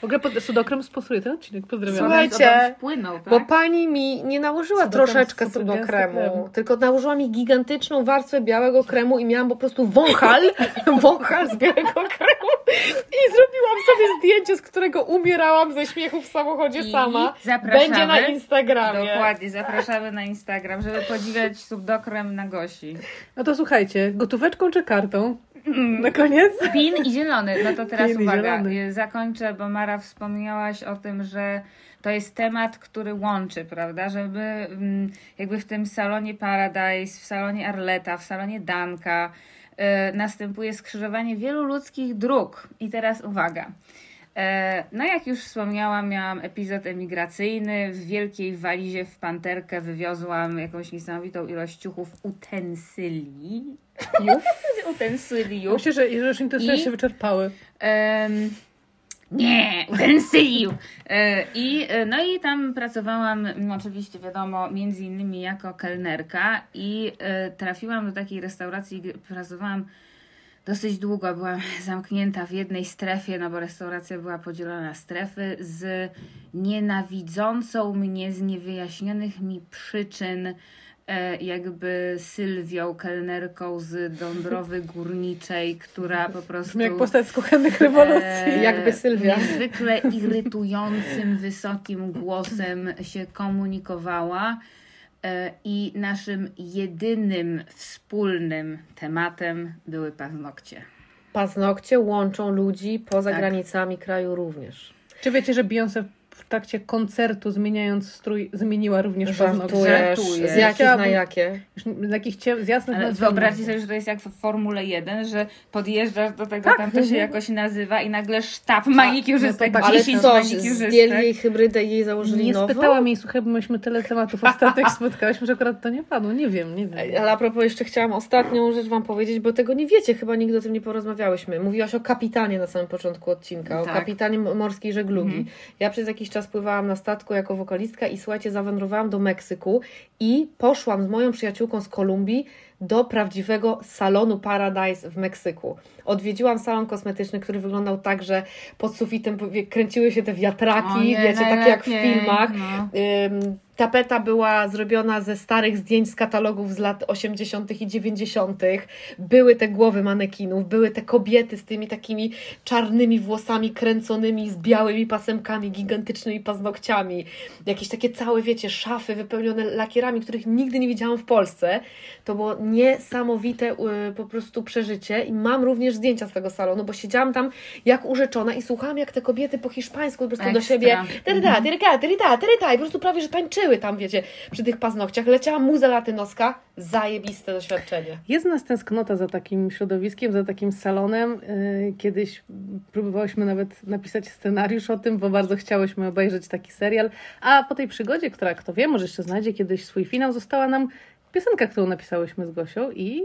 W ogóle pod, sudokrem sponsoruje ten odcinek, pozdrawiam. Słuchajcie, wpłynął, tak? Bo pani mi nie nałożyła Sudokrem, troszeczkę sudokremu, tylko nałożyła mi gigantyczną warstwę białego kremu i miałam po prostu wąchal, wąchal z białego kremu i zrobiłam sobie zdjęcie, z którego umierałam ze śmiechu w samochodzie I sama. zapraszamy. Będzie na Instagramie. Dokładnie, zapraszamy na Instagram, żeby podziwiać subdokrem na Gosi. No to słuchajcie, gotóweczką czy kartą? Na koniec? Pin i zielony. No to teraz Pin uwaga, y, zakończę, bo Mara wspomniałaś o tym, że to jest temat, który łączy, prawda? Żeby mm, jakby w tym salonie Paradise, w salonie Arleta, w salonie Danka y, następuje skrzyżowanie wielu ludzkich dróg. I teraz uwaga. E, No, jak już wspomniałam, miałam epizod emigracyjny. W wielkiej walizie w panterkę wywiozłam jakąś niesamowitą ilość ciuchów utensyli. Utensyliów. Myślę, że już interesuje I- się wyczerpały. Em, nie, utensyliów. E, I, e, no i tam pracowałam, m, oczywiście wiadomo, między innymi jako kelnerka i e, trafiłam do takiej restauracji, gdzie pracowałam dosyć długo. Byłam zamknięta w jednej strefie, no bo restauracja była podzielona na strefy z nienawidzącą mnie z niewyjaśnionych mi przyczyn jakby Sylwią, kelnerką z Dąbrowy Górniczej, która po prostu... Brzmi jak postać z kuchennych rewolucji. e, Jakby Sylwia. Niezwykle irytującym, wysokim głosem się komunikowała. E, I naszym jedynym wspólnym tematem były paznokcie. Paznokcie łączą ludzi poza Tak. granicami kraju również. Czy wiecie, że Beyoncé trakcie koncertu, zmieniając strój, zmieniła również paznokcie? Z jakich na jakie? Już Z jakichś cie- z jasnych Ale wyobraźcie sobie, że to jest jak w Formule 1, że podjeżdżasz do tego, Tak. tam to się jakoś nazywa i nagle sztab manikiurzystek, no tak. Ale 10 coś, zdjęli jej hybrydę i jej założyli Nie nową? spytałam jej, słuchaj, bo myśmy tyle tematów ostatnich spotkałyśmy, że akurat to nie padło. Nie wiem, nie wiem. Ale a propos, jeszcze chciałam ostatnią rzecz Wam powiedzieć, bo tego nie wiecie, chyba nigdy o tym nie porozmawiałyśmy. Mówiłaś o kapitanie na samym początku odcinka, o Tak. kapitanie m- morskiej żeglugi. Mhm. Ja przez jakiś czas pływałam na statku jako wokalistka i słuchajcie, zawędrowałam do Meksyku i poszłam z moją przyjaciółką z Kolumbii do prawdziwego salonu Paradise w Meksyku. Odwiedziłam salon kosmetyczny, który wyglądał tak, że pod sufitem kręciły się te wiatraki, Ojej, wiecie, takie jak w filmach. no. Ym, Tapeta była zrobiona ze starych zdjęć z katalogów z lat 80. i 90. Były te głowy manekinów, były te kobiety z tymi takimi czarnymi włosami kręconymi, z białymi pasemkami, gigantycznymi paznokciami. Jakieś takie całe, wiecie, szafy wypełnione lakierami, których nigdy nie widziałam w Polsce. To było niesamowite y, po prostu przeżycie i mam również zdjęcia z tego salonu, bo siedziałam tam jak urzeczona i słuchałam, jak te kobiety po hiszpańsku po prostu do Ekstra. siebie teryda, teryda, teryda, teryda i po prostu prawie, że tańczyły tam, wiecie, przy tych paznokciach. Leciała muza latynoska, zajebiste doświadczenie. Jest nas tęsknota za takim środowiskiem, za takim salonem. Yy, Kiedyś próbowałyśmy nawet napisać scenariusz o tym, bo bardzo chciałyśmy obejrzeć taki serial. A po tej przygodzie, która kto wie, może jeszcze znajdzie kiedyś swój finał, została nam piosenka, którą napisałyśmy z Gosią i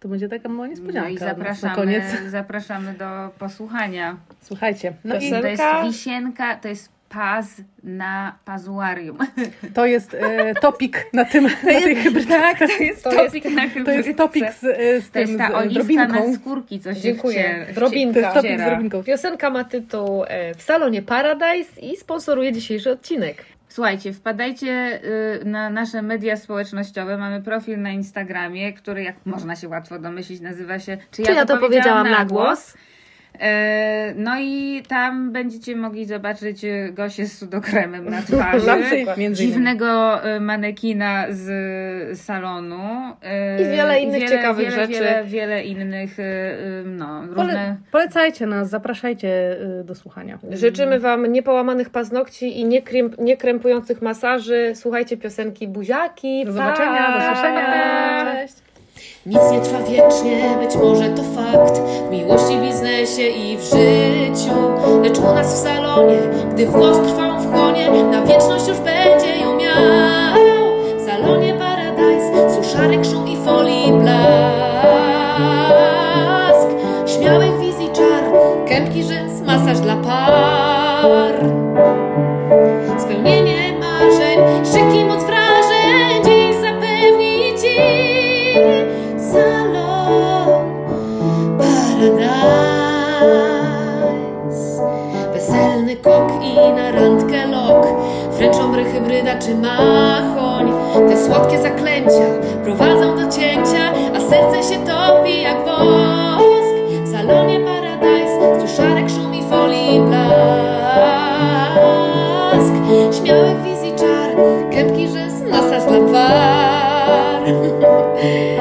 to będzie taka mała niespodzianka No i nas na zapraszamy, koniec. zapraszamy do posłuchania. Słuchajcie, no i. To jest wisienka, to jest paz na pazuarium. to jest e, topik na tym, na tej hybrydce. Tak, to jest To topik jest- na To hybrydce. jest topik z, e, z To jest tym, ta z e, oliwka drobinką. na skórki, co się Dziękuję. Drobinka. To jest topik z drobinką. Piosenka ma tytuł e, W salonie Paradise i sponsoruje dzisiejszy odcinek. Słuchajcie, wpadajcie y, na nasze media społecznościowe. Mamy profil na Instagramie, który, jak można się łatwo domyślić, nazywa się Czy, Czy ja to powiedziałam na głos? E, No i tam będziecie mogli zobaczyć e, Gosię z sudokremem na twarzy. Na przykład. Dziwnego e, manekina z salonu. e, I wiele innych wiele, ciekawych wiele, rzeczy. Wiele, wiele innych, e, e, no, różne... Pole, polecajcie nas, zapraszajcie do słuchania. Życzymy Wam niepołamanych paznokci i niekręp, niekrępujących masaży. Słuchajcie piosenki Buziaki. Do zobaczenia, do słyszenia. Cześć. Nic nie trwa wiecznie, być może to fakt. W miłości, biznesie i w życiu. Lecz u nas w salonie, gdy włos trwał w chłonie Na wieczność już będzie ją miał. W salonie Paradise, suszarek, szum i folii blask. Śmiałych wizji czar, kępki rzęs, masaż dla par. Spełnienie marzeń, szyki, moc kok i na randkę lok. Wręczą bry hybryda czy machoń. Te słodkie zaklęcia prowadzą do cięcia A serce się topi jak wosk. W salonie Paradise Suszarek, szum i folii blask. Śmiałych wizji czar Kępki rzęs, masaż dla par